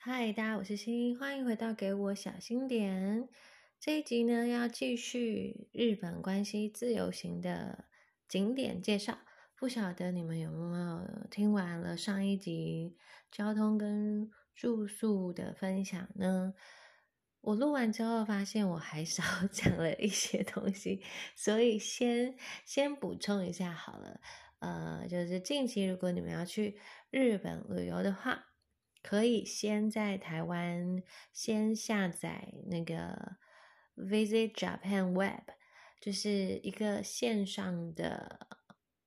嗨，大家，我是欣，欢迎回到给我小心点。这一集呢，要继续日本关西自由行的景点介绍。不晓得你们有没有听完了上一集交通跟住宿的分享呢？我录完之后发现我还少 讲了一些东西，所以先先补充一下好了。呃，就是近期如果你们要去日本旅游的话。可以先在台湾先下载那个 Visit Japan Web，就是一个线上的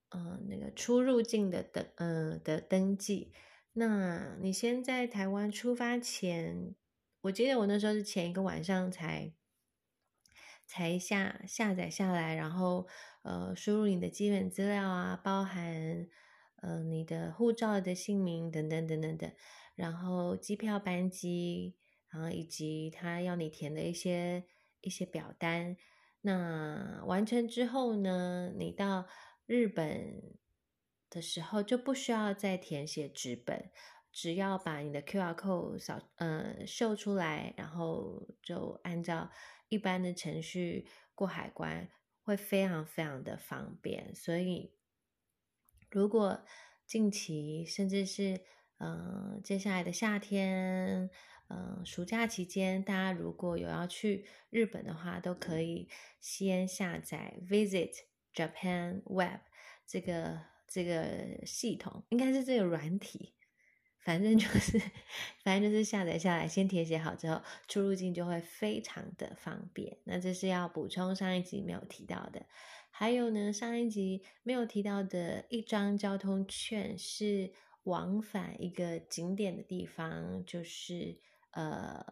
呃那个出入境的登呃的登记。那你先在台湾出发前，我记得我那时候是前一个晚上才才下下载下来，然后呃输入你的基本资料啊，包含呃你的护照的姓名等等等等等。然后机票班机，然后以及他要你填的一些一些表单，那完成之后呢，你到日本的时候就不需要再填写纸本，只要把你的 Q R code 扫呃秀出来，然后就按照一般的程序过海关，会非常非常的方便。所以如果近期甚至是嗯，接下来的夏天，嗯，暑假期间，大家如果有要去日本的话，都可以先下载 Visit Japan Web 这个这个系统，应该是这个软体，反正就是，反正就是下载下来，先填写好之后，出入境就会非常的方便。那这是要补充上一集没有提到的，还有呢，上一集没有提到的一张交通券是。往返一个景点的地方，就是呃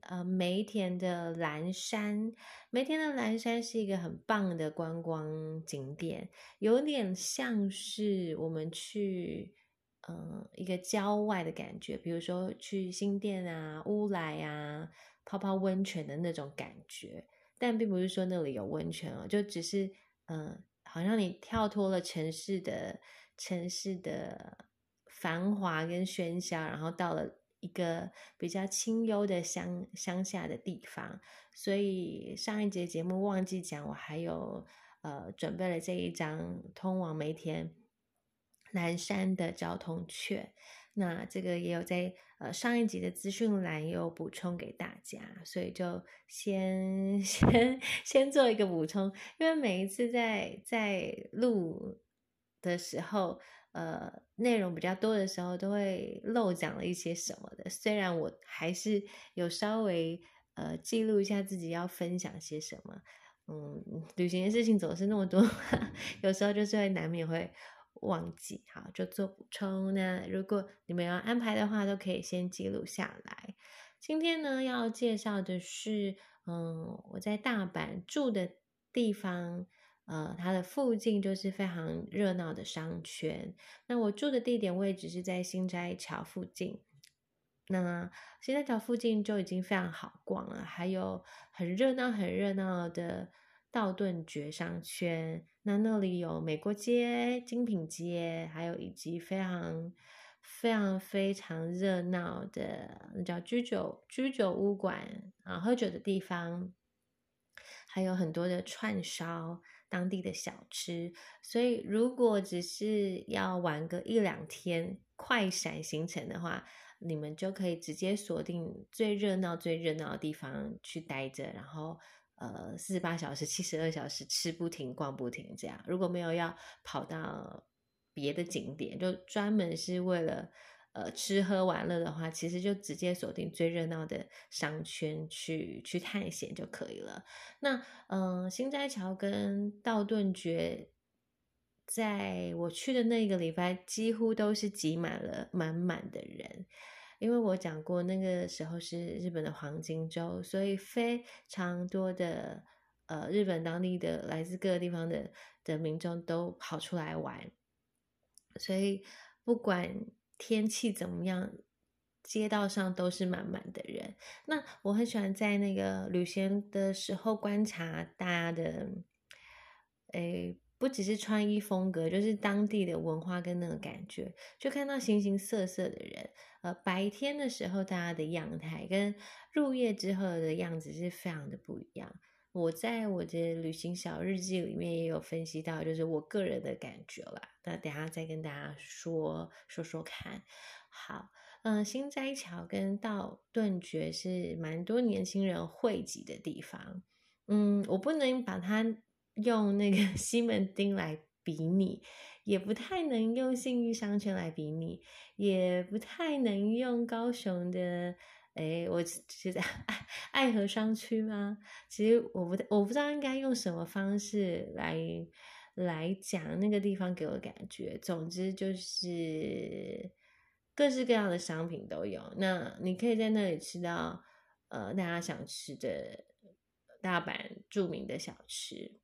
呃梅田的蓝山。梅田的蓝山是一个很棒的观光景点，有点像是我们去嗯一个郊外的感觉，比如说去新店啊、乌来啊泡泡温泉的那种感觉。但并不是说那里有温泉哦，就只是嗯，好像你跳脱了城市的。城市的繁华跟喧嚣，然后到了一个比较清幽的乡乡下的地方，所以上一节节目忘记讲，我还有呃准备了这一张通往梅田南山的交通券，那这个也有在呃上一集的资讯栏有补充给大家，所以就先 先先做一个补充，因为每一次在在录。的时候，呃，内容比较多的时候，都会漏讲了一些什么的。虽然我还是有稍微呃记录一下自己要分享些什么，嗯，旅行的事情总是那么多，有时候就是会难免会忘记。好，就做补充。那如果你们要安排的话，都可以先记录下来。今天呢，要介绍的是，嗯，我在大阪住的地方。呃，它的附近就是非常热闹的商圈。那我住的地点位置是在新斋桥附近。那新斋桥附近就已经非常好逛了，还有很热闹、很热闹的道顿崛商圈。那那里有美国街、精品街，还有以及非常、非常、非常热闹的那叫居酒居酒屋馆啊，喝酒的地方，还有很多的串烧。当地的小吃，所以如果只是要玩个一两天快闪行程的话，你们就可以直接锁定最热闹、最热闹的地方去待着，然后呃四十八小时、七十二小时吃不停、逛不停这样。如果没有要跑到别的景点，就专门是为了。呃，吃喝玩乐的话，其实就直接锁定最热闹的商圈去去探险就可以了。那嗯，新斋桥跟道顿崛，在我去的那个礼拜，几乎都是挤满了满满的人，因为我讲过那个时候是日本的黄金周，所以非常多的呃日本当地的来自各个地方的的民众都跑出来玩，所以不管。天气怎么样？街道上都是满满的人。那我很喜欢在那个旅行的时候观察大家的，诶，不只是穿衣风格，就是当地的文化跟那个感觉，就看到形形色色的人。呃，白天的时候大家的样态跟入夜之后的样子是非常的不一样。我在我的旅行小日记里面也有分析到，就是我个人的感觉啦。那等下再跟大家说说说看。好，嗯，新斋桥跟道顿觉是蛮多年轻人汇集的地方。嗯，我不能把它用那个 西门町来比拟，也不太能用信义商圈来比拟，也不太能用高雄的。哎，我其实爱爱河商区吗？其实我不我不知道应该用什么方式来来讲那个地方给我感觉。总之就是各式各样的商品都有。那你可以在那里吃到呃大家想吃的大阪著名的小吃。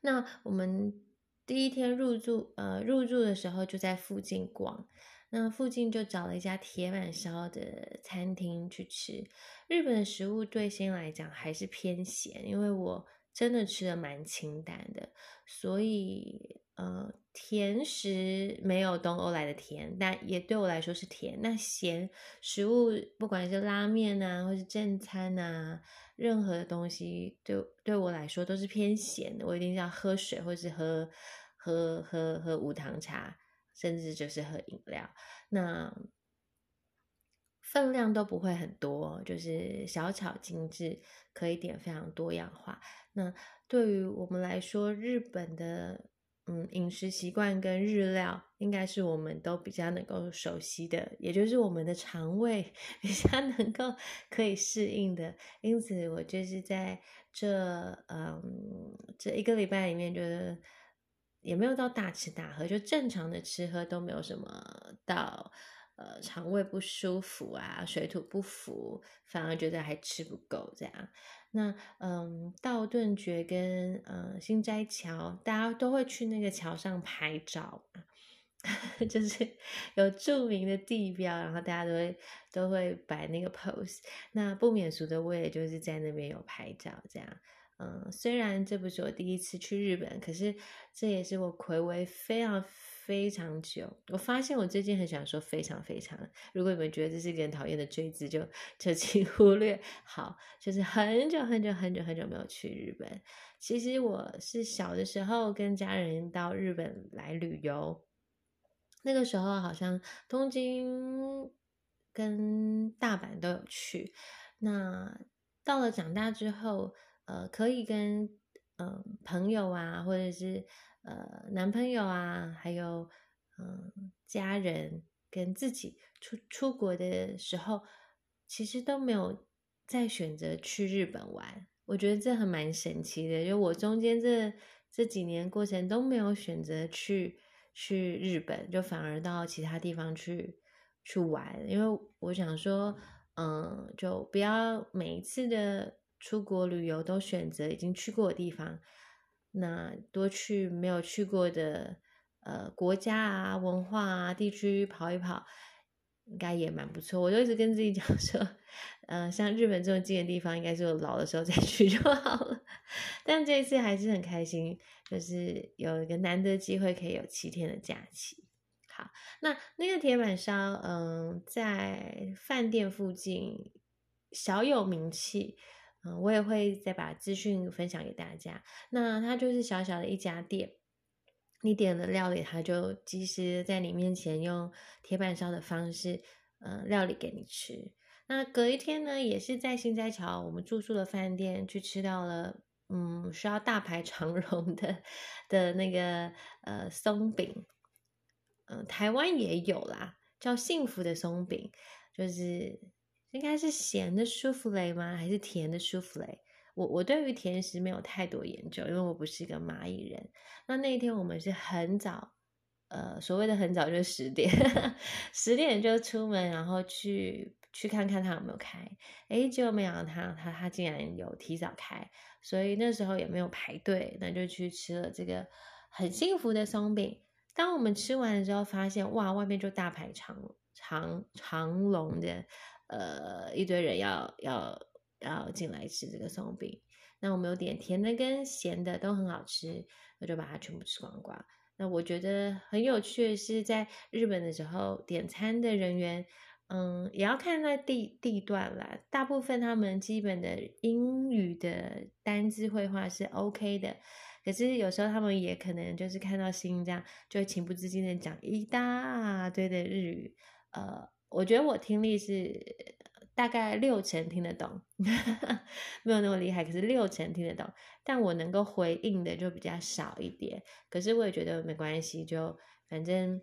那我们第一天入住呃入住的时候就在附近逛。那附近就找了一家铁板烧的餐厅去吃。日本的食物对先来讲还是偏咸，因为我真的吃的蛮清淡的，所以呃甜食没有东欧来的甜，但也对我来说是甜。那咸食物不管是拉面啊，或是正餐啊，任何的东西对对我来说都是偏咸的。我一定要喝水，或是喝喝喝喝无糖茶。甚至就是喝饮料，那分量都不会很多，就是小巧精致，可以点非常多样化。那对于我们来说，日本的嗯饮食习惯跟日料，应该是我们都比较能够熟悉的，也就是我们的肠胃比较能够可以适应的。因此，我就是在这嗯这一个礼拜里面，觉得。也没有到大吃大喝，就正常的吃喝都没有什么到，呃，肠胃不舒服啊，水土不服，反而觉得还吃不够这样。那嗯，道顿崛跟呃新斋桥，大家都会去那个桥上拍照，就是有著名的地标，然后大家都会都会摆那个 pose。那不免俗的，我也就是在那边有拍照这样。嗯，虽然这不是我第一次去日本，可是这也是我回违非常非常久。我发现我最近很喜欢说非常非常。如果你们觉得这是一个很讨厌的追字，就就请 忽略。好，就是很久很久很久很久没有去日本。其实我是小的时候跟家人到日本来旅游，那个时候好像东京跟大阪都有去。那到了长大之后。呃，可以跟嗯朋友啊，或者是呃男朋友啊，还有嗯家人跟自己出出国的时候，其实都没有再选择去日本玩。我觉得这很蛮神奇的，就我中间这这几年过程都没有选择去去日本，就反而到其他地方去去玩，因为我想说，嗯，就不要每一次的。出国旅游都选择已经去过的地方，那多去没有去过的呃国家啊、文化啊、地区跑一跑，应该也蛮不错。我就一直跟自己讲 说，嗯，像日本这种近的地方，应该是老的时候再去就好了。但这一次还是很开心，就是有一个难得机会可以有七天的假期。好，那那个铁板烧，嗯，在饭店附近小有名气。嗯，我也会再把资讯分享给大家。那它就是小小的一家店，你点了料理，它就及时在你面前用铁板烧的方式，嗯，料理给你吃。那隔一天呢，也是在新斋桥我们住宿的饭店去吃到了，嗯，需要大排长龙的的那个呃松饼，嗯，台湾也有啦，叫幸福的松饼，就是。应该是咸的舒芙蕾吗？还是甜的舒芙蕾？我我对于甜食没有太多研究，因为我不是一个蚂蚁人。那那一天我们是很早，呃，所谓的很早就十点，十点就出门，然后去去看看他有没有开。诶，结果没想到他他他竟然有提早开，所以那时候也没有排队，那就去吃了这个很幸福的松饼。当我们吃完了之后，发现哇，外面就大排长长长龙的。呃，一堆人要要要进来吃这个松饼，那我们有点甜的跟咸的都很好吃，我就把它全部吃光光。那我觉得很有趣的是，在日本的时候点餐的人员。嗯，也要看那地地段啦。大部分他们基本的英语的单字绘画是 OK 的，可是有时候他们也可能就是看到新这样，就情不自禁的讲一大堆的日语。呃，我觉得我听力是大概六成听得懂，没有那么厉害，可是六成听得懂。但我能够回应的就比较少一点，可是我也觉得没关系，就反正。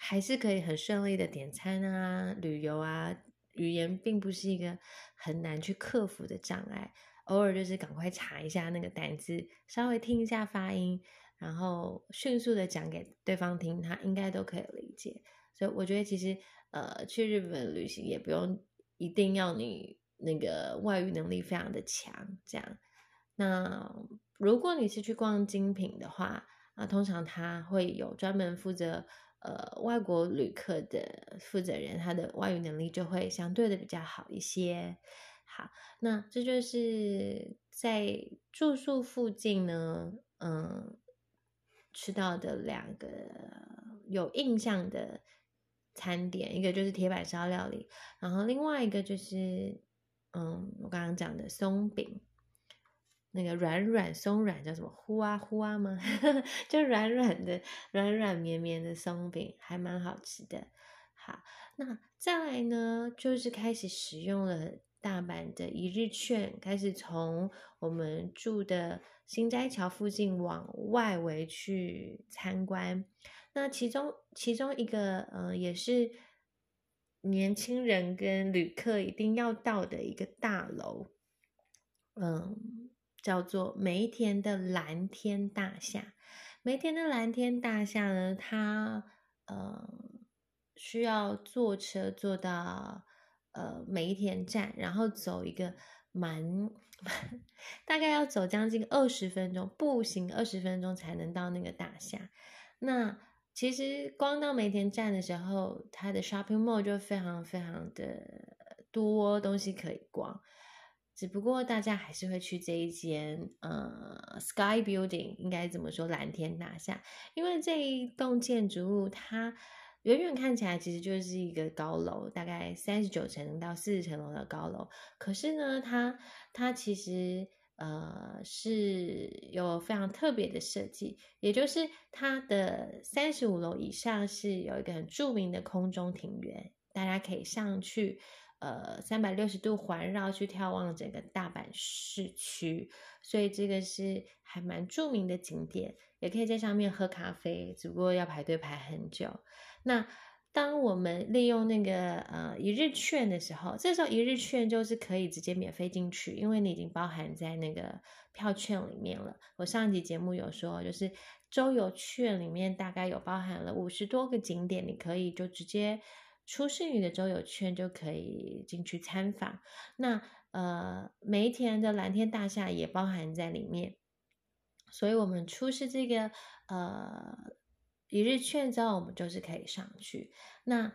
还是可以很顺利的点餐啊，旅游啊，语言并不是一个很难去克服的障碍。偶尔就是赶快查一下那个单字，稍微听一下发音，然后迅速的讲给对方听，他应该都可以理解。所以我觉得其实呃，去日本旅行也不用一定要你那个外语能力非常的强，这样。那如果你是去逛精品的话，啊，通常他会有专门负责。呃，外国旅客的负责人，他的外语能力就会相对的比较好一些。好，那这就是在住宿附近呢，嗯，吃到的两个有印象的餐点，一个就是铁板烧料理，然后另外一个就是，嗯，我刚刚讲的松饼。那个软软松软叫什么呼啊呼啊吗？就软软的软软绵绵的松饼，还蛮好吃的。好，那再来呢，就是开始使用了大阪的一日券，开始从我们住的新斋桥附近往外围去参观。那其中其中一个呃，也是年轻人跟旅客一定要到的一个大楼，嗯。叫做梅田的蓝天大厦。梅田的蓝天大厦呢，它呃需要坐车坐到呃梅田站，然后走一个蛮 大概要走将近二十分钟，步行二十分钟才能到那个大厦。那其实光到梅田站的时候，它的 shopping mall 就非常非常的多东西可以逛。只不过大家还是会去这一间呃，Sky Building，应该怎么说？蓝天大厦，因为这一栋建筑物它远远看起来其实就是一个高楼，大概三十九层到四十层楼的高楼。可是呢，它它其实呃是有非常特别的设计，也就是它的三十五楼以上是有一个很著名的空中庭园，大家可以上去。呃，三百六十度环绕去眺望整个大阪市区，所以这个是还蛮著名的景点，也可以在上面喝咖啡，只不过要排队排很久。那当我们利用那个呃一日券的时候，这时候一日券就是可以直接免费进去，因为你已经包含在那个票券里面了。我上一集节目有说，就是周游券里面大概有包含了五十多个景点，你可以就直接。出示你的周游券就可以进去参访。那呃，梅田的蓝天大厦也包含在里面，所以我们出示这个呃一日券之后，我们就是可以上去。那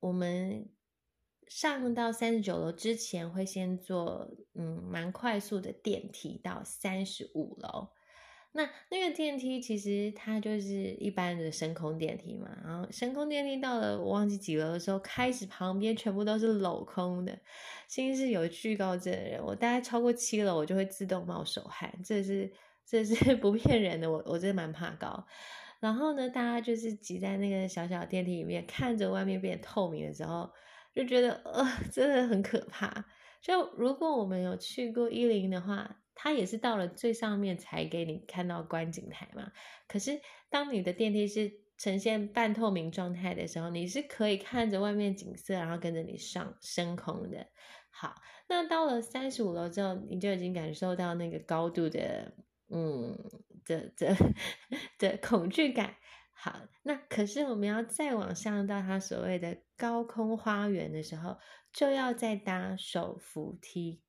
我们上到三十九楼之前，会先坐嗯蛮快速的电梯到三十五楼。那那个电梯其实它就是一般的升空电梯嘛，然后升空电梯到了我忘记几楼的时候，开始旁边全部都是镂空的。新是有惧高症的人，我大概超过七楼我就会自动冒手汗，这是这是 不骗人的，我我真的蛮怕高。然后呢，大家就是挤在那个小小电梯里面，看着外面变透明的时候，就觉得呃真的很可怕。就如果我们有去过一零的话。它也是到了最上面才给你看到观景台嘛。可是当你的电梯是呈现半透明状态的时候，你是可以看着外面景色，然后跟着你上升空的。好，那到了三十五楼之后，你就已经感受到那个高度的，嗯，的的的恐惧感。好，那可是我们要再往上到它所谓的高空花园的时候，就要再搭手扶梯。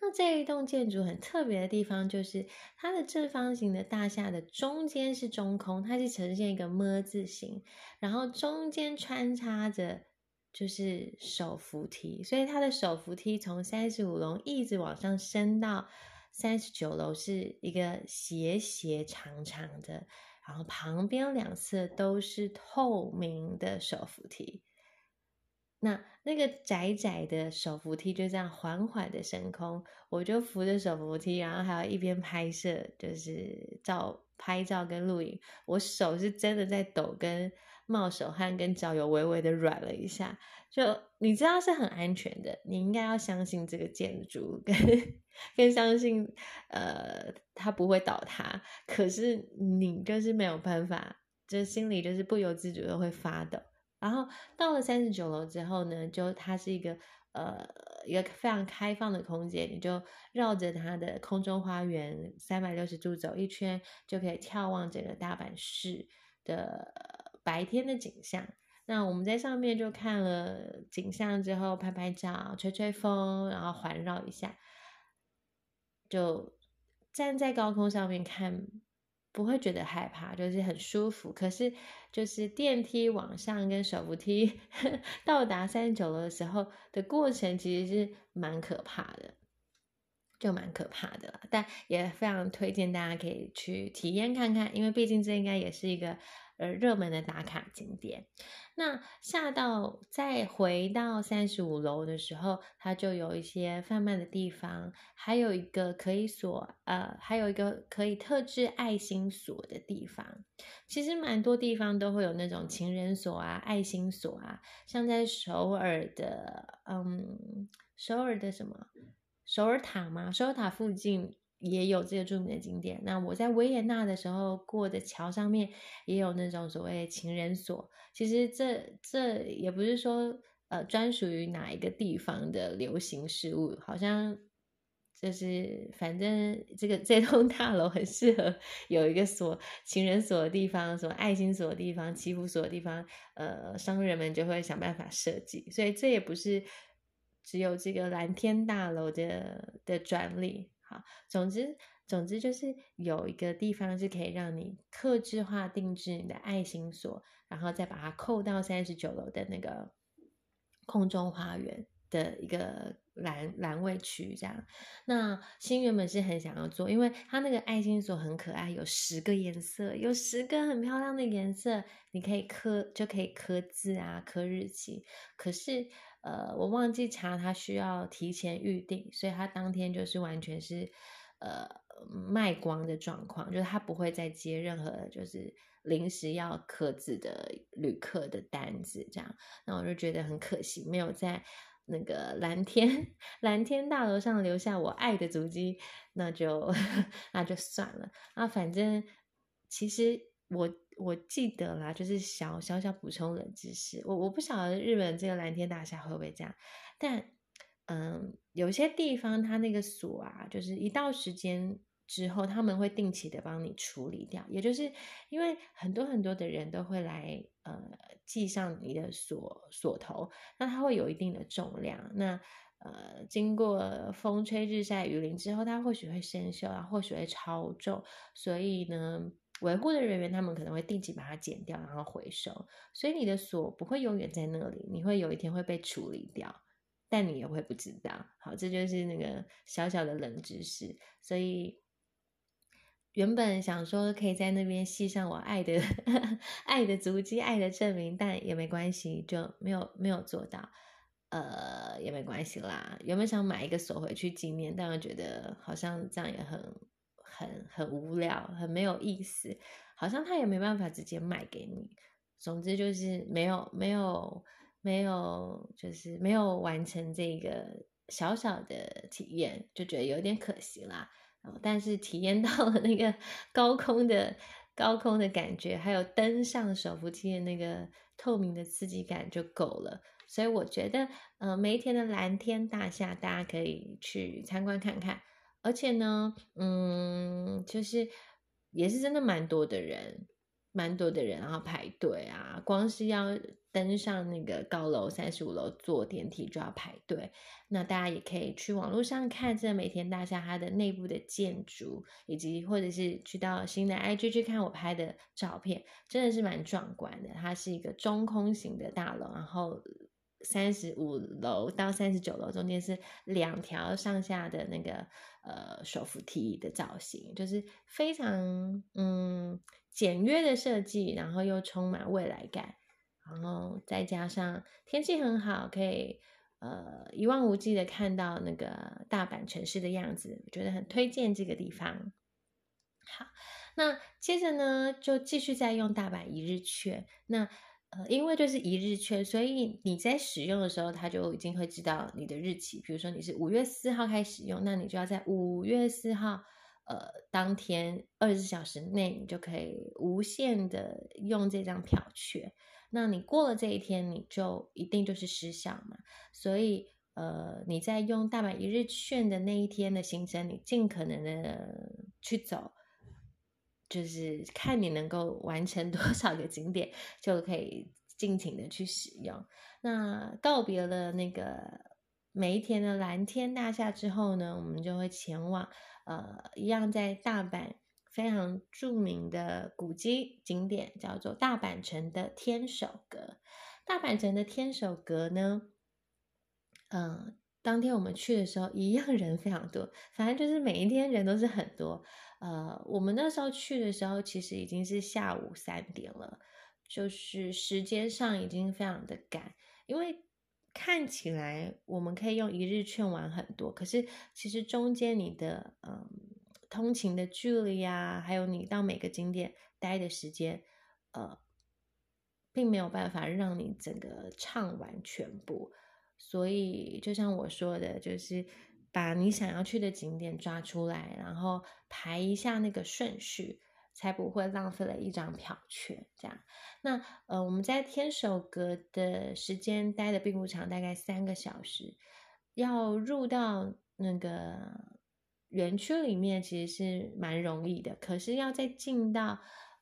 那这一栋建筑很特别的地方，就是它的正方形的大厦的中间是中空，它是呈现一个么字形，然后中间穿插着就是手扶梯，所以它的手扶梯从三十五楼一直往上升到三十九楼，是一个斜斜长长的，然后旁边两侧都是透明的手扶梯。那那个窄窄的手扶梯就这样缓缓的升空，我就扶着手扶梯，然后还要一边拍摄，就是照拍照跟录影。我手是真的在抖，跟冒手汗，跟脚有微微的软了一下。就你知道是很安全的，你应该要相信这个建筑，跟跟相信呃它不会倒塌。可是你就是没有办法，就心里就是不由自主的会发抖。然后到了三十九楼之后呢，就它是一个呃一个非常开放的空间，你就绕着它的空中花园三百六十度走一圈，就可以眺望整个大阪市的白天的景象。那我们在上面就看了景象之后，拍拍照，吹吹风，然后环绕一下，就站在高空上面看。不会觉得害怕，就是很舒服。可是，就是电梯往上跟手扶梯 到达三十九楼的时候的过程，其实是蛮可怕的，就蛮可怕的。但也非常推荐大家可以去体验看看，因为毕竟这应该也是一个。呃，热门的打卡景点。那下到再回到三十五楼的时候，它就有一些贩卖的地方，还有一个可以锁，呃，还有一个可以特制爱心锁的地方。其实蛮多地方都会有那种情人锁啊、爱心锁啊，像在首尔的，嗯，首尔的什么首尔塔嘛？首尔塔附近。也有这个著名的景点。那我在维也纳的时候过的桥上面也有那种所谓情人锁。其实这这也不是说呃专属于哪一个地方的流行事物，好像就是反正这个这栋大楼很适合有一个锁情人锁的地方，什么爱心锁的地方、祈福锁的地方，呃，商人们就会想办法设计。所以这也不是只有这个蓝天大楼的的专利。好，总之，总之就是有一个地方是可以让你克制化定制你的爱心锁，然后再把它扣到三十九楼的那个空中花园的一个蓝蓝位区，这样。那新原本是很想要做，因为它那个爱心锁很可爱，有十个颜色，有十个很漂亮的颜色，你可以刻就可以刻字啊，刻日期。可是。呃，我忘记查，他需要提前预定，所以他当天就是完全是呃卖光的状况，就是他不会再接任何就是临时要刻字的旅客的单子，这样，那我就觉得很可惜，没有在那个蓝天蓝天大楼上留下我爱的足迹，那就 那就算了，那反正其实我。我记得啦，就是小小小补充冷知识。我我不晓得日本这个蓝天大厦会不会这样，但嗯，有些地方它那个锁啊，就是一到时间之后，他们会定期的帮你处理掉。也就是因为很多很多的人都会来呃系上你的锁锁头，那它会有一定的重量。那呃，经过风吹日晒雨淋之后，它或许会生锈啊，或许会超重，所以呢。维护的人员，他们可能会定期把它剪掉，然后回收，所以你的锁不会永远在那里，你会有一天会被处理掉，但你也会不知道。好，这就是那个小小的冷知识。所以原本想说可以在那边系上我爱的 爱的足迹、爱的证明，但也没关系，就没有没有做到。呃，也没关系啦。原本想买一个锁回去纪念，但我觉得好像这样也很。很很无聊，很没有意思，好像他也没办法直接卖给你。总之就是没有没有没有，就是没有完成这个小小的体验，就觉得有点可惜啦。但是体验到了那个高空的高空的感觉，还有登上手扶梯的那个透明的刺激感就够了。所以我觉得，呃，梅田的蓝天大厦大家可以去参观看看。而且呢，嗯，就是也是真的蛮多的人，蛮多的人，然后排队啊，光是要登上那个高楼三十五楼坐电梯就要排队。那大家也可以去网络上看这梅田大厦它的内部的建筑，以及或者是去到新的 IG 去看我拍的照片，真的是蛮壮观的。它是一个中空型的大楼，然后三十五楼到三十九楼中间是两条上下的那个呃手扶梯的造型，就是非常嗯简约的设计，然后又充满未来感，然后再加上天气很好，可以呃一望无际的看到那个大阪城市的样子，我觉得很推荐这个地方。好，那接着呢就继续再用大阪一日券，那。呃，因为就是一日券，所以你在使用的时候，它就已经会知道你的日期。比如说你是五月四号开始用，那你就要在五月四号，呃，当天二十四小时内，你就可以无限的用这张票券。那你过了这一天，你就一定就是失效嘛。所以，呃，你在用大阪一日券的那一天的行程，你尽可能的去走。就是看你能够完成 多少个景点，就可以尽情的去使用。那告别了那个每一天的蓝天大厦之后呢，我们就会前往呃，一样在大阪非常著名的古迹景点，叫做大阪城的天守阁。大阪城的天守阁呢，嗯，当天我们去的时候，一样人非常多，反正就是每一天人都是很多。呃，我们那时候去的时候，其实已经是下午三点了，就是时间上已经非常的赶。因为看起来我们可以用一日券玩很多，可是其实中间你的嗯通勤的距离啊，还有你到每个景点待的时间，呃，并没有办法让你整个唱完全部。所以就像我说的，就是。把你想要去的景点抓出来，然后排一下那个顺序，才不会浪费了一张票券。这样，那呃，我们在天守阁的时间待的并不长，大概三个小时。要入到那个园区里面，其实是蛮容易的。可是要再进到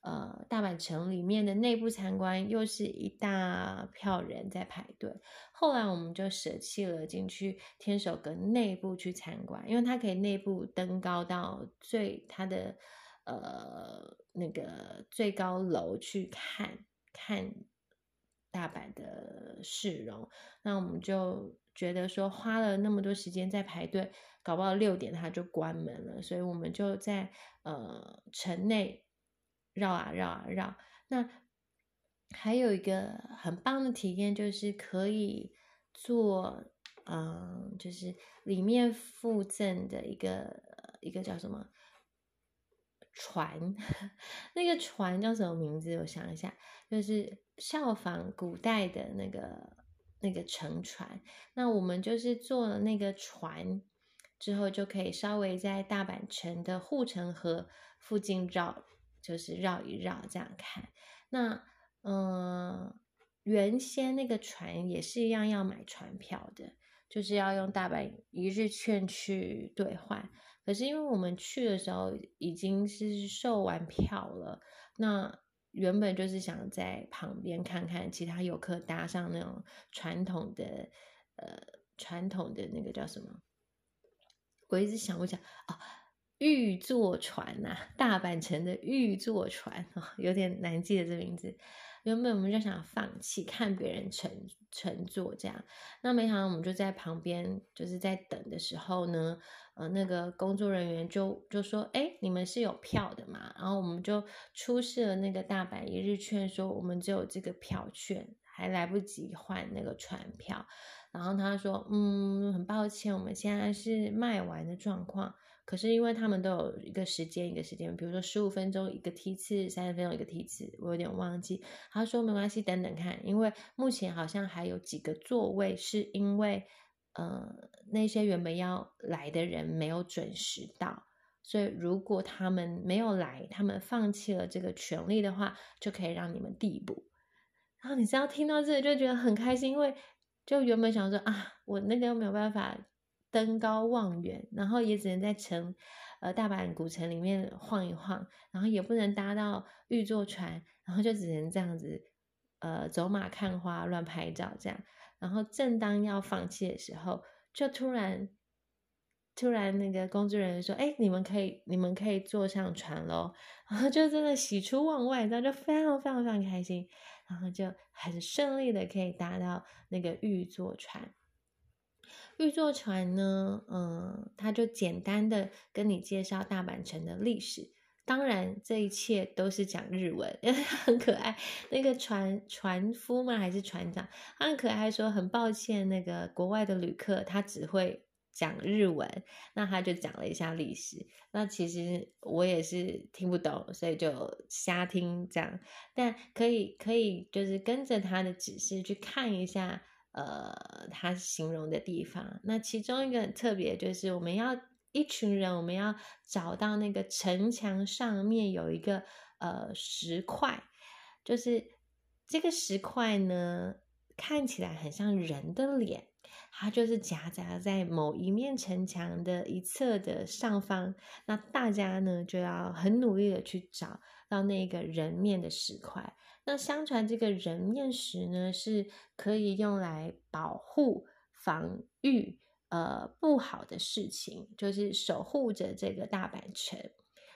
呃大阪城里面的内部参观，又是一大票人在排队。后来我们就舍弃了进去天守阁内部去参观，因为它可以内部登高到最它的呃那个最高楼去看看大阪的市容。那我们就觉得说花了那么多时间在排队，搞不好六点它就关门了，所以我们就在呃城内绕啊绕啊绕。那还有一个很棒的体验，就是可以坐，嗯，就是里面附赠的一个一个叫什么船，那个船叫什么名字？我想一下，就是效仿古代的那个那个乘船。那我们就是坐了那个船之后，就可以稍微在大阪城的护城河附近绕，就是绕一绕，这样看。那嗯，原先那个船也是一样要买船票的，就是要用大阪一日券去兑换。可是因为我们去的时候已经是售完票了，那原本就是想在旁边看看其他游客搭上那种传统的呃传统的那个叫什么，我一直想不起来啊，玉座船呐，大阪城的玉座船啊，有点难记得这名字。原本我们就想放弃看别人乘乘坐这样，那没想到我们就在旁边就是在等的时候呢，呃，那个工作人员就就说：“哎，你们是有票的嘛？”然后我们就出示了那个大阪一日券，说我们只有这个票券，还来不及换那个船票。然后他说：“嗯，很抱歉，我们现在是卖完的状况。”可是因为他们都有一个时间，一个时间，比如说十五分钟一个梯次，三十分钟一个梯次，我有点忘记。他说没关系，等等看，因为目前好像还有几个座位，是因为呃那些原本要来的人没有准时到，所以如果他们没有来，他们放弃了这个权利的话，就可以让你们递补。然后你知道听到这里就觉得很开心，因为就原本想说啊，我那个又没有办法。登高望远，然后也只能在城，呃，大阪古城里面晃一晃，然后也不能搭到玉座船，然后就只能这样子，呃，走马看花，乱拍照这样。然后正当要放弃的时候，就突然，突然那个工作人员说：“哎，你们可以，你们可以坐上船喽！”然后就真的喜出望外，然后，就非常非常非常开心。然后就很顺利的可以搭到那个玉座船。玉座船呢，嗯，他就简单的跟你介绍大阪城的历史。当然，这一切都是讲日文，因为他很可爱。那个船船夫吗？还是船长？他很可爱，说很抱歉，那个国外的旅客他只会讲日文，那他就讲了一下历史。那其实我也是听不懂，所以就瞎听这样。但可以可以，就是跟着他的指示去看一下，呃，他形容的地方。那其中一个很特别，就是我们要。一群人，我们要找到那个城墙上面有一个呃石块，就是这个石块呢，看起来很像人的脸，它就是夹杂在某一面城墙的一侧的上方。那大家呢就要很努力的去找到那个人面的石块。那相传这个人面石呢，是可以用来保护、防御。呃，不好的事情就是守护着这个大阪城。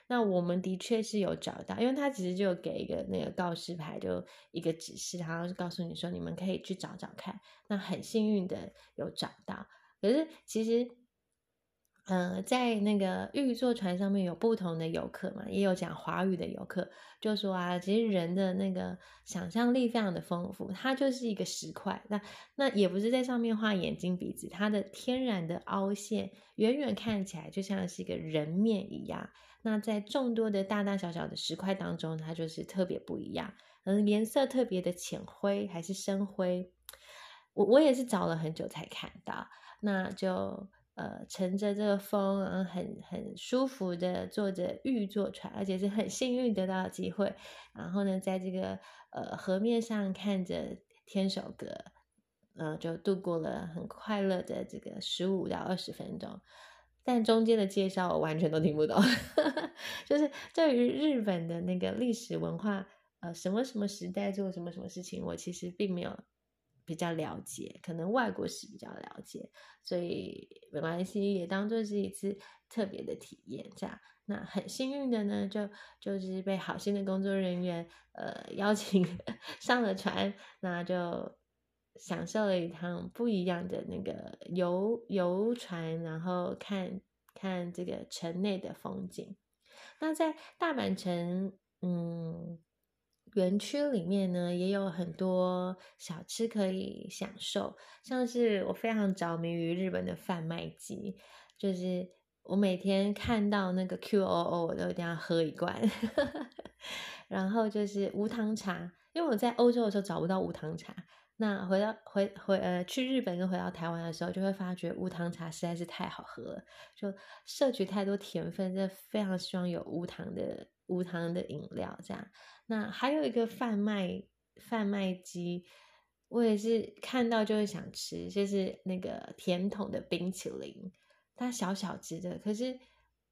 那我们的确是有找到，因为他其实就给一个那个告示牌，就一个指示，然后告诉你说你们可以去找找看。那很幸运的有找到，可是其实。嗯，在那个玉座船上面有不同的游客嘛，也有讲华语的游客，就说啊，其实人的那个想象力非常的丰富，它就是一个石块，那那也不是在上面画眼睛鼻子，它的天然的凹陷，远远看起来就像是一个人面一样。那在众多的大大小小的石块当中，它就是特别不一样，嗯，颜色特别的浅灰还是深灰，我我也是找了很久才看到，那就。呃，乘着这个风，然后很很舒服的坐着玉座船，而且是很幸运得到机会。然后呢，在这个呃河面上看着天守阁，嗯，就度过了很快乐的这个十五到二十分钟。但中间的介绍我完全都听不懂，就是对于日本的那个历史文化，呃，什么什么时代做什么什么事情，我其实并没有。比较了解，可能外国史比较了解，所以没关系，也当做是一次特别的体验。这样，那很幸运的呢，就就是被好心的工作人员呃邀请 上了船，那就享受了一趟不一样的那个游游船，然后看看这个城内的风景。那在大阪城，嗯。园区里面呢，也有很多小吃可以享受，像是我非常着迷于日本的贩卖机，就是我每天看到那个 Q O O，我都一定要喝一罐。然后就是无糖茶，因为我在欧洲的时候找不到无糖茶，那回到回回呃去日本跟回到台湾的时候，就会发觉无糖茶实在是太好喝了，就摄取太多甜分，真的非常希望有无糖的无糖的饮料这样。那还有一个贩卖贩卖机，我也是看到就会想吃，就是那个甜筒的冰淇淋，它小小只的，可是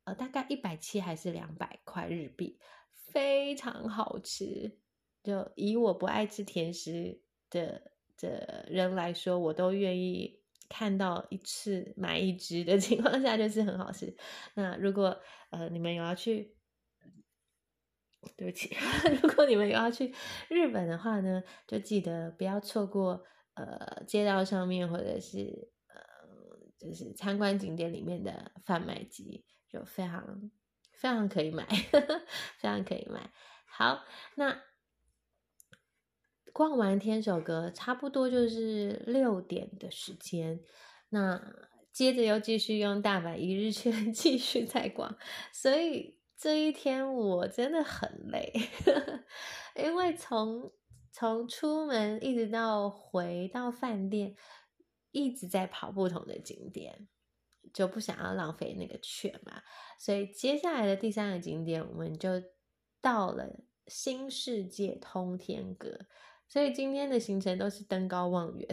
呃大概一百七还是两百块日币，非常好吃。就以我不爱吃甜食的的人来说，我都愿意看到一次买一只的 情况下，就是很好吃。那如果呃你们有要去。对不起，如果你们有要去日本的话呢，就记得不要错过呃街道上面或者是呃就是参观景点里面的贩卖机，就非常非常可以买，非常可以买。好，那逛完天守阁差不多就是六点的时间，那接着又继续用大阪一日券 继续再逛，所以。这一天我真的很累，因为从从出门一直到回到饭店，一直在跑不同的景点，就不想要浪费那个券嘛。所以接下来的第三个景点，我们就到了新世界通天阁。所以今天的行程都是登高望远，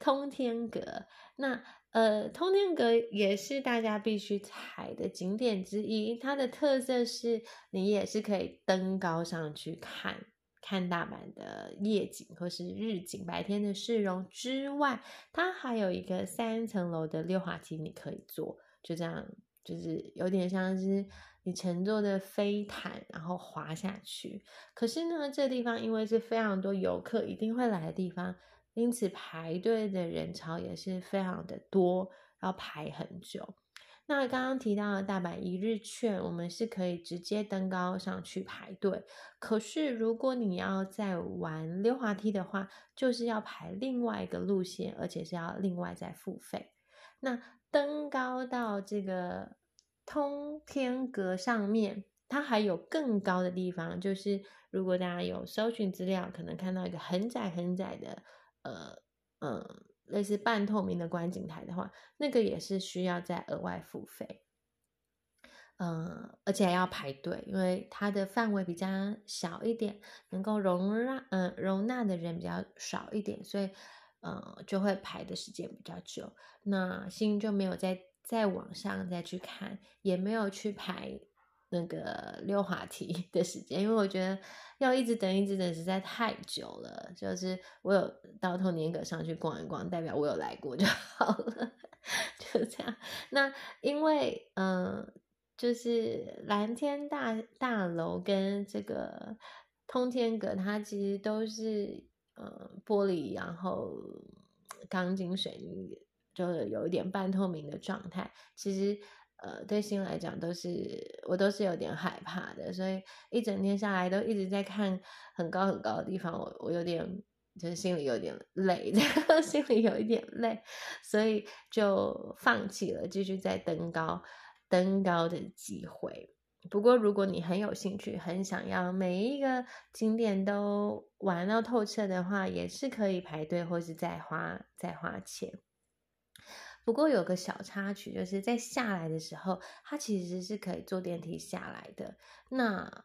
通天阁。那呃，通天阁也是大家必须踩的景点之一。它的特色是你也是可以登高上去看，看大阪的夜景或是日景，白天的市容之外，它还有一个三层楼的溜滑梯，你可以坐。就这样，就是有点像是你乘坐的飞毯，然后滑下去。可是呢，这地方因为是非常多游客一定会来的地方，因此排队的人潮也是非常的多，要排很久。那刚刚提到的大阪一日券，我们是可以直接登高上去排队。可是如果你要再玩溜滑梯的话，就是要排另外一个路线，而且是要另外再付费。那登高到这个通天阁上面，它还有更高的地方，就是如果大家有搜寻资料，可能看到一个很窄很窄的，呃，嗯。类似半透明的观景台的话，那个也是需要再额外付费，嗯，而且还要排队，因为它的范围比较小一点，能够容纳嗯容纳的人比较少一点，所以嗯就会排的时间比较久。那新就没有在再往上再去看，也没有去排。那个溜滑梯的时间，因为我觉得要一直等一直等实在太久了。就是我有到通年阁上去逛一逛，代表我有来过就好了，就这样。那因为嗯，就是蓝天大大楼跟这个通天阁，它其实都是嗯玻璃，然后钢筋水泥，就是有一点半透明的状态，其实。呃，对心来讲都是我都是有点害怕的，所以一整天下来都一直在看很高很高的地方，我我有点就是心里有点累，心里有一点累，所以就放弃了继续再登高登高的机会。不过如果你很有兴趣，很想要每一个景点都玩到透彻的话，也是可以排队或是再花再花钱。不过有个小插曲，就是在下来的时候，它其实是可以坐电梯下来的。那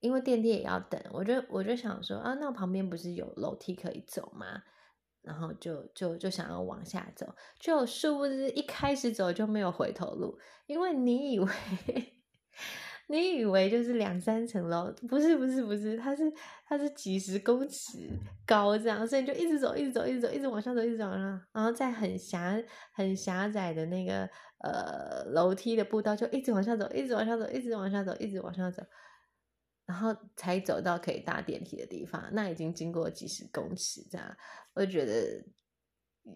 因为电梯也要等，我就我就想说啊，那旁边不是有楼梯可以走吗？然后就就就想要往下走，就殊不知一开始走就没有回头路，因为你以为。你以为就是两三层楼，不是不是不是，它是它是几十公尺高这样，所以你就一直走，一直走，一直走，一直往上走，一直往上，然后在很狭很狭窄的那个呃楼梯的步道，就一直往下走，一直往下走，一直往下走，一直往上走，然后才走到可以搭电梯的地方。那已经经过几十公尺这样，我觉得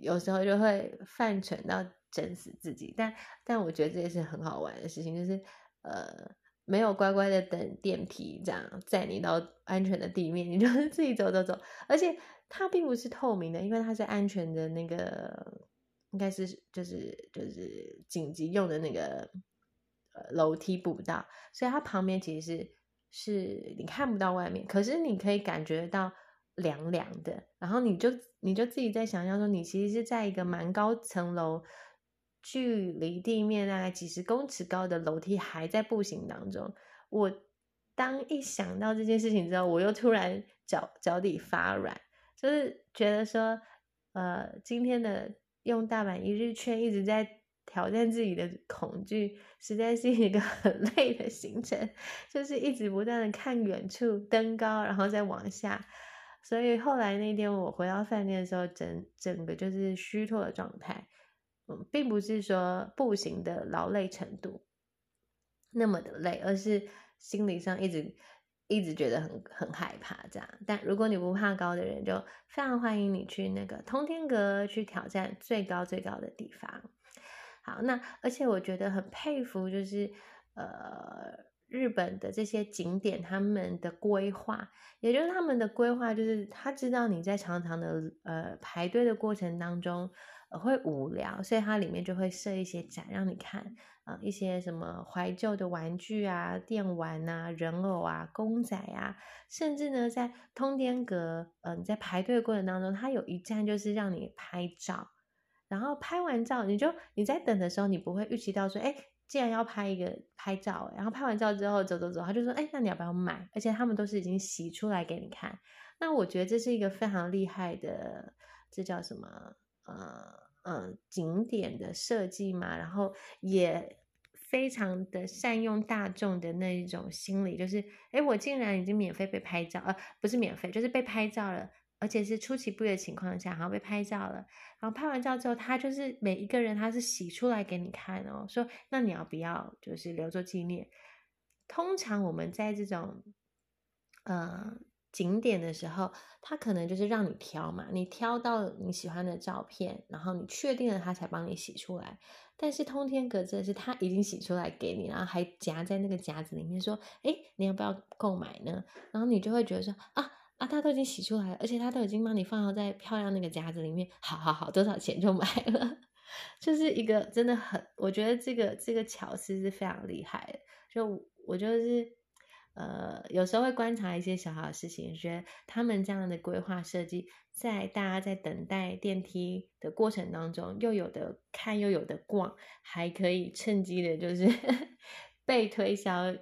有时候就会犯蠢到整死自己，但但我觉得这也是很好玩的事情，就是呃。没有乖乖的等电梯，这样载你到安全的地面，你就 自己走走走。而且它并不是透明的，因为它是安全的那个，应该是就是就是紧急用的那个楼梯步道，所以它旁边其实是是你看不到外面，可是你可以感觉到凉凉的。然后你就你就自己在想象说，你其实是在一个蛮高层楼。距离地面大概几十公尺高的楼梯还在步行当中，我当一想到这件事情之后，我又突然脚脚底发软，就是觉得说，呃，今天的用大阪一日券一直在挑战自己的恐惧，实在是一个很累的行程，就是一直不断的看远处登高，然后再往下，所以后来那天我回到饭店的时候，整整个就是虚脱的状态。并不是说步行的劳累程度那么的累，而是心理上一直一直觉得很很害怕这样。但如果你不怕高的人，就非常欢迎你去那个通天阁去挑战最高最高的地方。好，那而且我觉得很佩服，就是呃日本的这些景点他们的规划，也就是他们的规划，就是他知道你在长长的呃排队的过程当中。会无聊，所以它里面就会设一些展让你看，啊，一些什么怀旧的玩具啊、电玩啊、人偶啊、公仔啊，甚至呢，在通天阁，呃，你在排队的过程当中，它有一站就是让你拍照，然后拍完照，你就你在等的时候，你不会预期到说，哎，既然要拍一个拍照，然后拍完照之后走走走，他就说，哎，那你要不要买？而且他们都是已经洗出来给你看，那我觉得这是一个非常厉害的，这叫什么？呃。嗯，景点的设计嘛，然后也非常的善用大众的那一种心理，就是，哎，我竟然已经免费被拍照，呃，不是免费，就是被拍照了，而且是出其不意的情况下，然后被拍照了，然后拍完照之后，他就是每一个人他是洗出来给你看哦，说那你要不要就是留作纪念？通常我们在这种呃景点的时候，他可能就是让你挑嘛，你挑到你喜欢的照片，然后你确定了他才帮你洗出来。但是通天阁这是他已经洗出来给你，然后还夹在那个夹子里面，说哎你要不要购买呢？然后你就会觉得说啊。啊，他都已经洗出来了，而且他都已经帮你放好在漂亮那个夹子里面，好好好，多少钱就买了，就是一个真的很，我觉得这个这个巧思是非常厉害的。就我就是呃，有时候会观察一些小小的事情，觉得他们这样的规划设计，在大家在等待电梯的过程当中，又有的看又有的逛，还可以趁机的就是 被推销，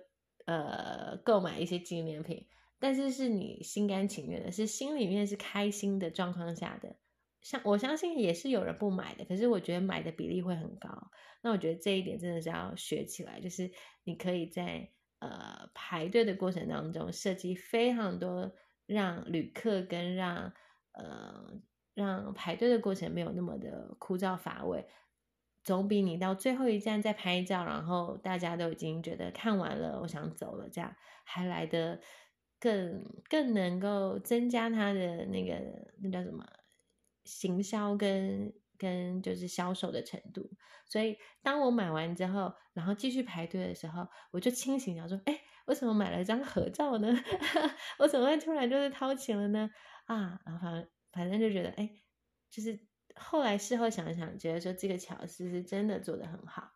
呃，购买一些纪念品。但是是你心甘情愿的，是心里面是开心的状况下的，像我相信也是有人不买的，可是我觉得买的比例会很高。那我觉得这一点真的是要学起来，就是你可以在呃排队的过程当中设计非常多让旅客跟让呃让排队的过程没有那么的枯燥乏味，总比你到最后一站再拍照，然后大家都已经觉得看完了，我想走了，这样还来的。更更能够增加它的那个那叫什么行销跟跟就是销售的程度，所以当我买完之后，然后继续排队的时候，我就清醒了，说：“哎，为什么买了一张合照呢？我怎么会突然就是掏钱了呢？”啊，然后反反正就觉得，哎，就是后来事后想想，觉得说这个巧思是真的做的很好。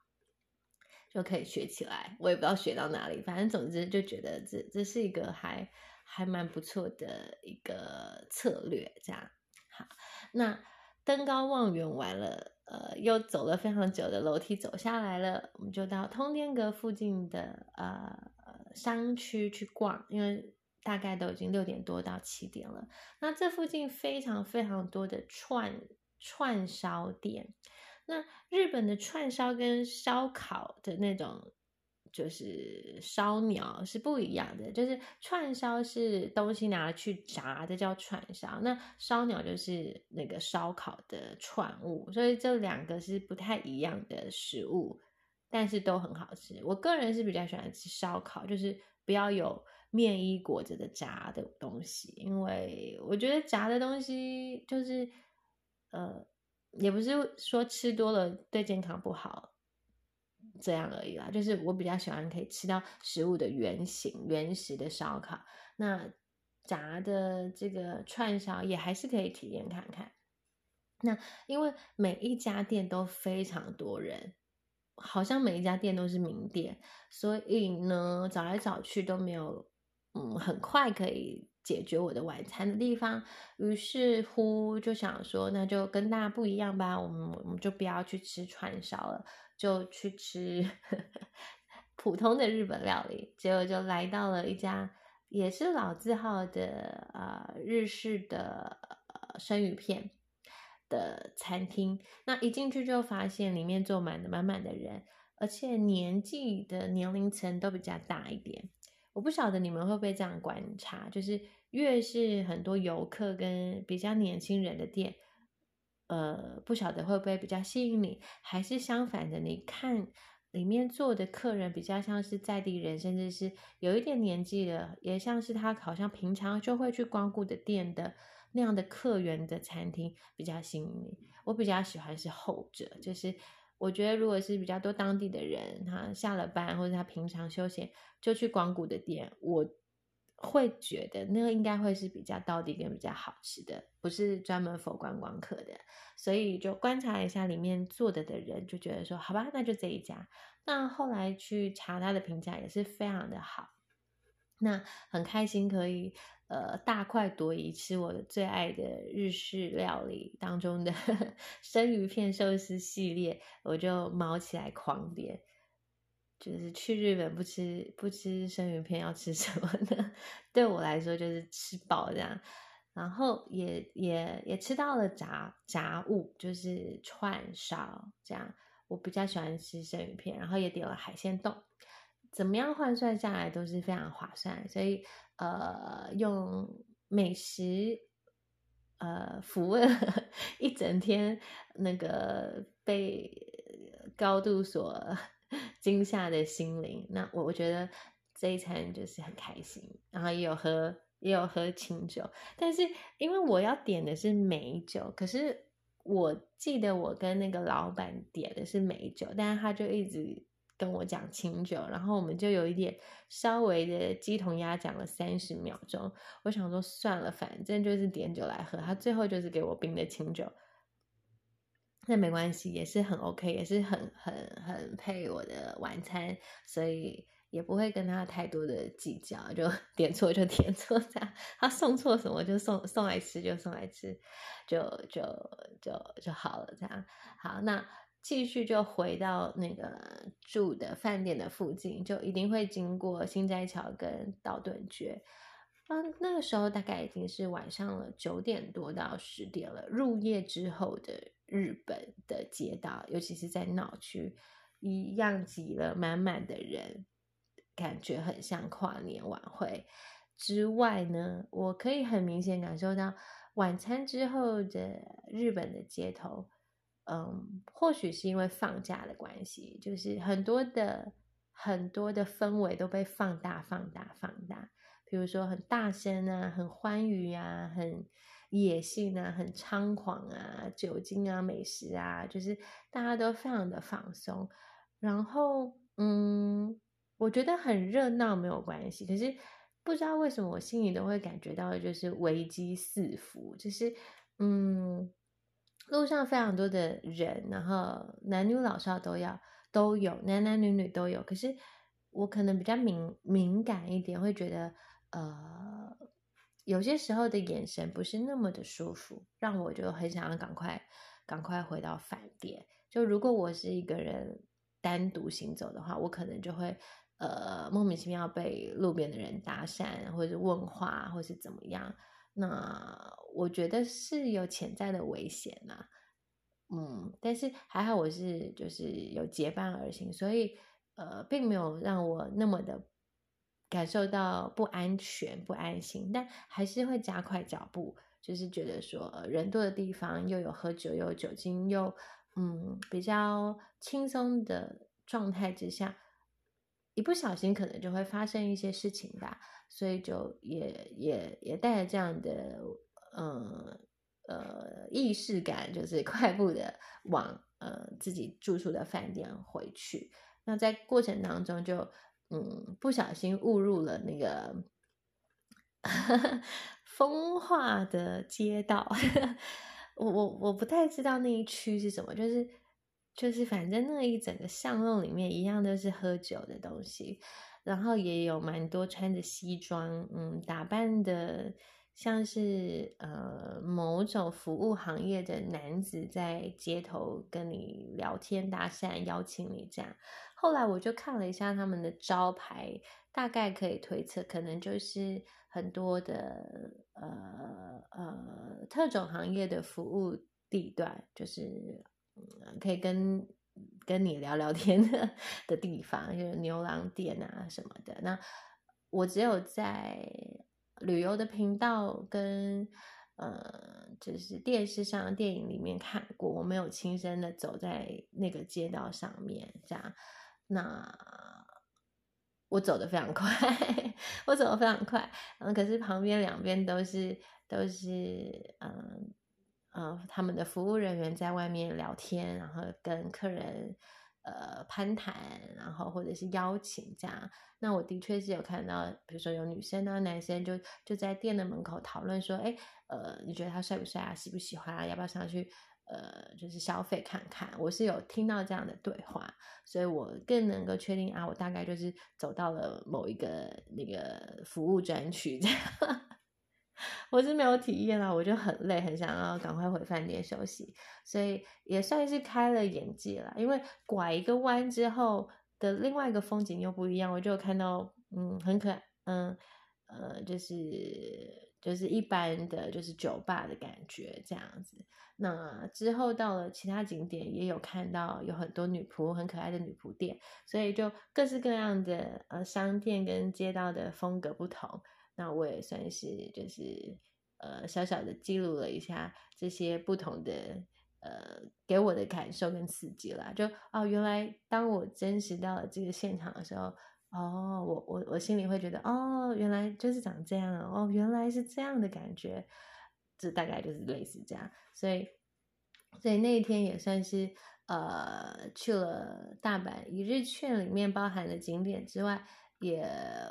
就可以学起来，我也不知道学到哪里，反正总之就觉得这这是一个还还蛮不错的一个策略，这样好。那登高望远完了，呃，又走了非常久的楼梯走下来了，我们就到通天阁附近的呃商区去逛，因为大概都已经六点多到七点了。那这附近非常非常多的串串烧店。那日本的串烧跟烧烤的那种，就是烧鸟是不一样的。就是串烧是东西拿去炸，这叫串烧；那烧鸟就是那个烧烤的串物，所以这两个是不太一样的食物，但是都很好吃。我个人是比较喜欢吃烧烤，就是不要有面衣裹着的炸的东西，因为我觉得炸的东西就是呃。也不是说吃多了对健康不好，这样而已啦。就是我比较喜欢可以吃到食物的原形、原始的烧烤。那炸的这个串烧也还是可以体验看看。那因为每一家店都非常多人，好像每一家店都是名店，所以呢找来找去都没有，嗯，很快可以。解决我的晚餐的地方，于是乎就想说，那就跟大家不一样吧。我们我们就不要去吃串烧了，就去吃 普通的日本料理。结果就来到了一家也是老字号的呃日式的生鱼片的餐厅。那一进去就发现里面坐满了满满的人，而且年纪的年龄层都比较大一点。我不晓得你们会不会这样观察，就是越是很多游客跟比较年轻人的店，呃，不晓得会不会比较吸引你，还是相反的，你看里面坐的客人比较像是在地人，甚至是有一点年纪的，也像是他好像平常就会去光顾的店的那样的客源的餐厅比较吸引你。我比较喜欢是后者，就是。我觉得，如果是比较多当地的人，他下了班或者他平常休闲就去光谷的店，我会觉得那个应该会是比较到底跟比较好吃的，不是专门否观光客的。所以就观察一下里面坐的的人，就觉得说，好吧，那就这一家。那后来去查他的评价也是非常的好，那很开心可以。呃，大快朵颐吃我最爱的日式料理当中的 生鱼片寿司系列，我就毛起来狂点。就是去日本不吃不吃生鱼片，要吃什么呢？对我来说就是吃饱这样。然后也也也吃到了炸炸物，就是串烧这样。我比较喜欢吃生鱼片，然后也点了海鲜冻。怎么样换算下来都是非常划算，所以呃，用美食呃抚慰 一整天那个被高度所惊吓的心灵。那我我觉得这一餐就是很开心，然后也有喝也有喝清酒，但是因为我要点的是美酒，可是我记得我跟那个老板点的是美酒，但是他就一直。跟我讲清酒，然后我们就有一点稍微的鸡同鸭讲了三十秒钟。我想说算了，反正就是点酒来喝。他最后就是给我冰的清酒，那没关系，也是很 OK，也是很很很配我的晚餐，所以也不会跟他太多的计较，就 点错就点错这样。他送错什么就送送来吃就送来吃，就就就就好了这样。好，那。继续就回到那个住的饭店的附近，就一定会经过新斋桥跟道顿崛。嗯，那个时候大概已经是晚上了九点多到十点了，入夜之后的日本的街道，尤其是在闹区，一样挤了满满的人，感觉很像跨年晚会。之外呢，我可以很明显感受到晚餐之后的日本的街头。嗯，或许是因为放假的关系，就是很多的很多的氛围都被放大、放大、放大。比如说很大声啊，很欢愉啊，很野性啊，很猖狂啊，酒精啊，美食啊，就是大家都非常的放松。然后，嗯，我觉得很热闹没有关系，可是不知道为什么我心里都会感觉到就是危机四伏，就是嗯。路上非常多的人，然后男女老少都要都有，男男女女都有。可是我可能比较敏敏感一点，会觉得呃，有些时候的眼神不是那么的舒服，让我就很想要赶快赶快回到饭店。就如果我是一个人单独行走的话，我可能就会呃莫名其妙被路边的人搭讪，或者问话，或是怎么样。那我觉得是有潜在的危险呐，嗯，但是还好我是就是有结伴而行，所以呃，并没有让我那么的感受到不安全、不安心，但还是会加快脚步，就是觉得说人多的地方又有喝酒又有酒精又嗯比较轻松的状态之下，一不小心可能就会发生一些事情吧。所以就也也也带着这样的嗯呃意识感，就是快步的往呃自己住宿的饭店回去。那在过程当中，就嗯不小心误入了那个 风化的街道。我我我不太知道那一区是什么，就是就是反正那一整个巷弄里面一样都是喝酒的东西。然后也有蛮多穿着西装，嗯，打扮的像是呃某种服务行业的男子在街头跟你聊天搭讪，邀请你这样。后来我就看了一下他们的招牌，大概可以推测，可能就是很多的呃呃特种行业的服务地段，就是可以跟。跟你聊聊天的的地方，就是牛郎店啊什么的。那我只有在旅游的频道跟呃，就是电视上电影里面看过，我没有亲身的走在那个街道上面这样。那我走的非常快，我走的非常快。嗯，可是旁边两边都是都是嗯。呃，他们的服务人员在外面聊天，然后跟客人呃攀谈，然后或者是邀请这样。那我的确是有看到，比如说有女生啊、男生就就在店的门口讨论说，哎，呃，你觉得他帅不帅啊？喜不喜欢啊？要不要上去呃，就是消费看看？我是有听到这样的对话，所以我更能够确定啊，我大概就是走到了某一个那个服务专区这样。我是没有体验啦，我就很累，很想要赶快回饭店休息，所以也算是开了眼界了。因为拐一个弯之后的另外一个风景又不一样，我就看到，嗯，很可爱，嗯，呃，就是就是一般的就是酒吧的感觉这样子。那之后到了其他景点，也有看到有很多女仆，很可爱的女仆店，所以就各式各样的呃商店跟街道的风格不同。那我也算是就是呃小小的记录了一下这些不同的呃给我的感受跟刺激啦。就哦，原来当我真实到了这个现场的时候，哦，我我我心里会觉得哦，原来就是长这样哦，原来是这样的感觉，这大概就是类似这样，所以所以那一天也算是。呃，去了大阪一日券，里面包含的景点之外，也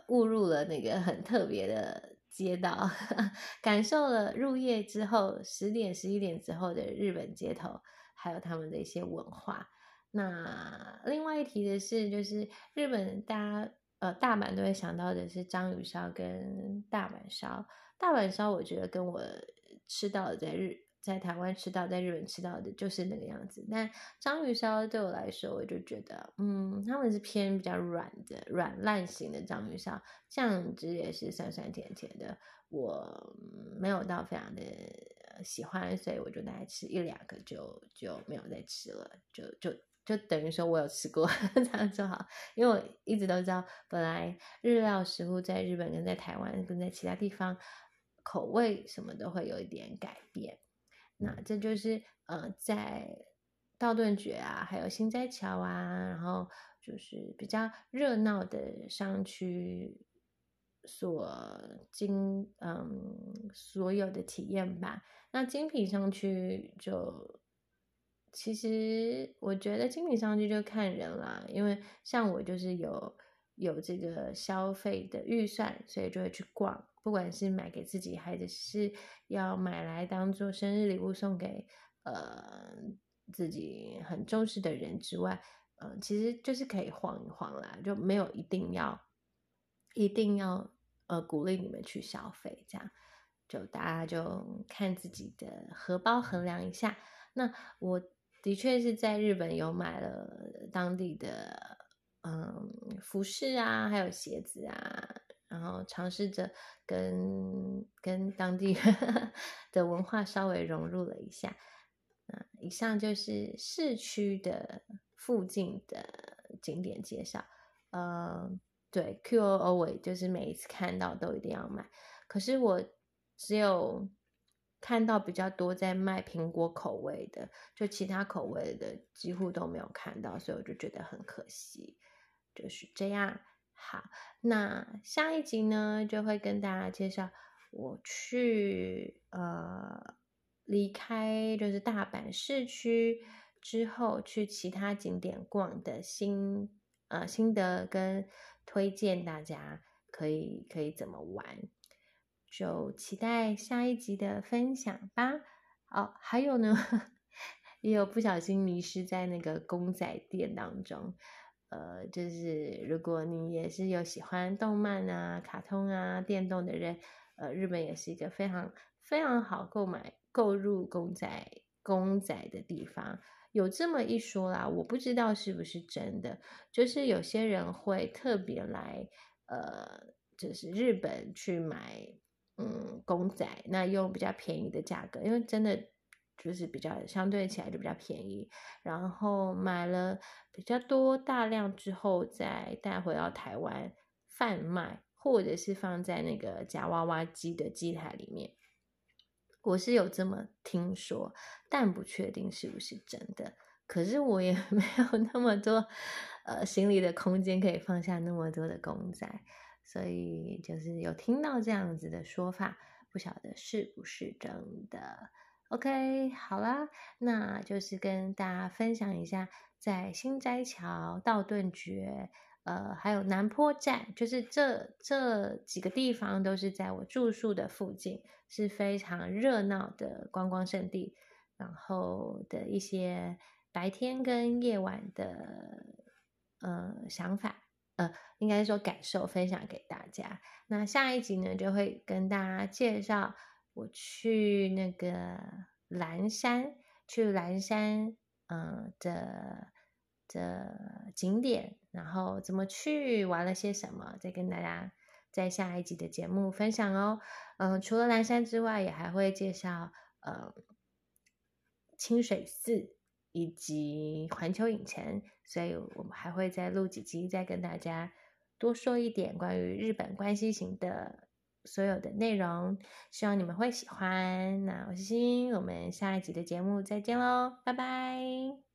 误入了那个很特别的街道，感受了入夜之后十点、十一点之后的日本街头，还有他们的一些文化。那另外一提的是，就是日本大家呃大阪都会想到的是章鱼烧跟大阪烧。大阪烧我觉得跟我吃到的在日。在台湾吃到，在日本吃到的就是那个样子。但章鱼烧对我来说，我就觉得，嗯，他们是偏比较软的、软烂型的章鱼烧，酱汁也是酸酸甜甜的，我没有到非常的喜欢，所以我就大概吃一两个就就没有再吃了，就就就等于说我有吃过 这样就好，因为我一直都知道，本来日料食物在日本跟在台湾跟在其他地方口味什么都会有一点改变。那这就是呃，在道顿崛啊，还有新斋桥啊，然后就是比较热闹的商区所经嗯所有的体验吧。那精品商区就其实我觉得精品商区就看人啦，因为像我就是有有这个消费的预算，所以就会去逛。不管是买给自己，还是要买来当做生日礼物送给呃自己很重视的人之外，呃，其实就是可以晃一晃啦，就没有一定要一定要呃鼓励你们去消费，这样就大家就看自己的荷包衡量一下。那我的确是在日本有买了当地的嗯服饰啊，还有鞋子啊。然后尝试着跟跟当地 的文化稍微融入了一下。以上就是市区的附近的景点介绍。呃，对，Q O O 尾就是每一次看到都一定要买。可是我只有看到比较多在卖苹果口味的，就其他口味的几乎都没有看到，所以我就觉得很可惜。就是这样。好，那下一集呢，就会跟大家介绍我去呃离开就是大阪市区之后，去其他景点逛的心呃心得跟推荐，大家可以可以怎么玩，就期待下一集的分享吧。哦，还有呢，也有不小心迷失在那个公仔店当中。呃，就是如果你也是有喜欢动漫啊、卡通啊、电动的人，呃，日本也是一个非常非常好购买、购入公仔公仔的地方。有这么一说啦，我不知道是不是真的，就是有些人会特别来，呃，就是日本去买嗯公仔，那用比较便宜的价格，因为真的。就是比较相对起来就比较便宜，然后买了比较多大量之后再带回到台湾贩卖，或者是放在那个夹娃娃机的机台里面。我是有这么听说，但不确定是不是真的。可是我也 没有那么多呃行李的空间可以放下那么多的公仔，所以就是有听到这样子的说法，不晓得是不是真的。OK，好啦，那就是跟大家分享一下，在新斋桥、道顿崛，呃，还有南坡站，就是这这几个地方都是在我住宿的附近，是非常热闹的观光胜地。然后的一些白天跟夜晚的呃想法，呃，应该说感受，分享给大家。那下一集呢，就会跟大家介绍。我去那个蓝山，去蓝山，嗯的的景点，然后怎么去，玩了些什么，再跟大家在下一集的节目分享哦。嗯，除了蓝山之外，也还会介绍呃清水寺以及环球影城，所以我们还会再录几集，再跟大家多说一点关于日本关西行的所有的内容，希望你们会喜欢。那我是欣，我们下一集的节目再见喽，拜拜。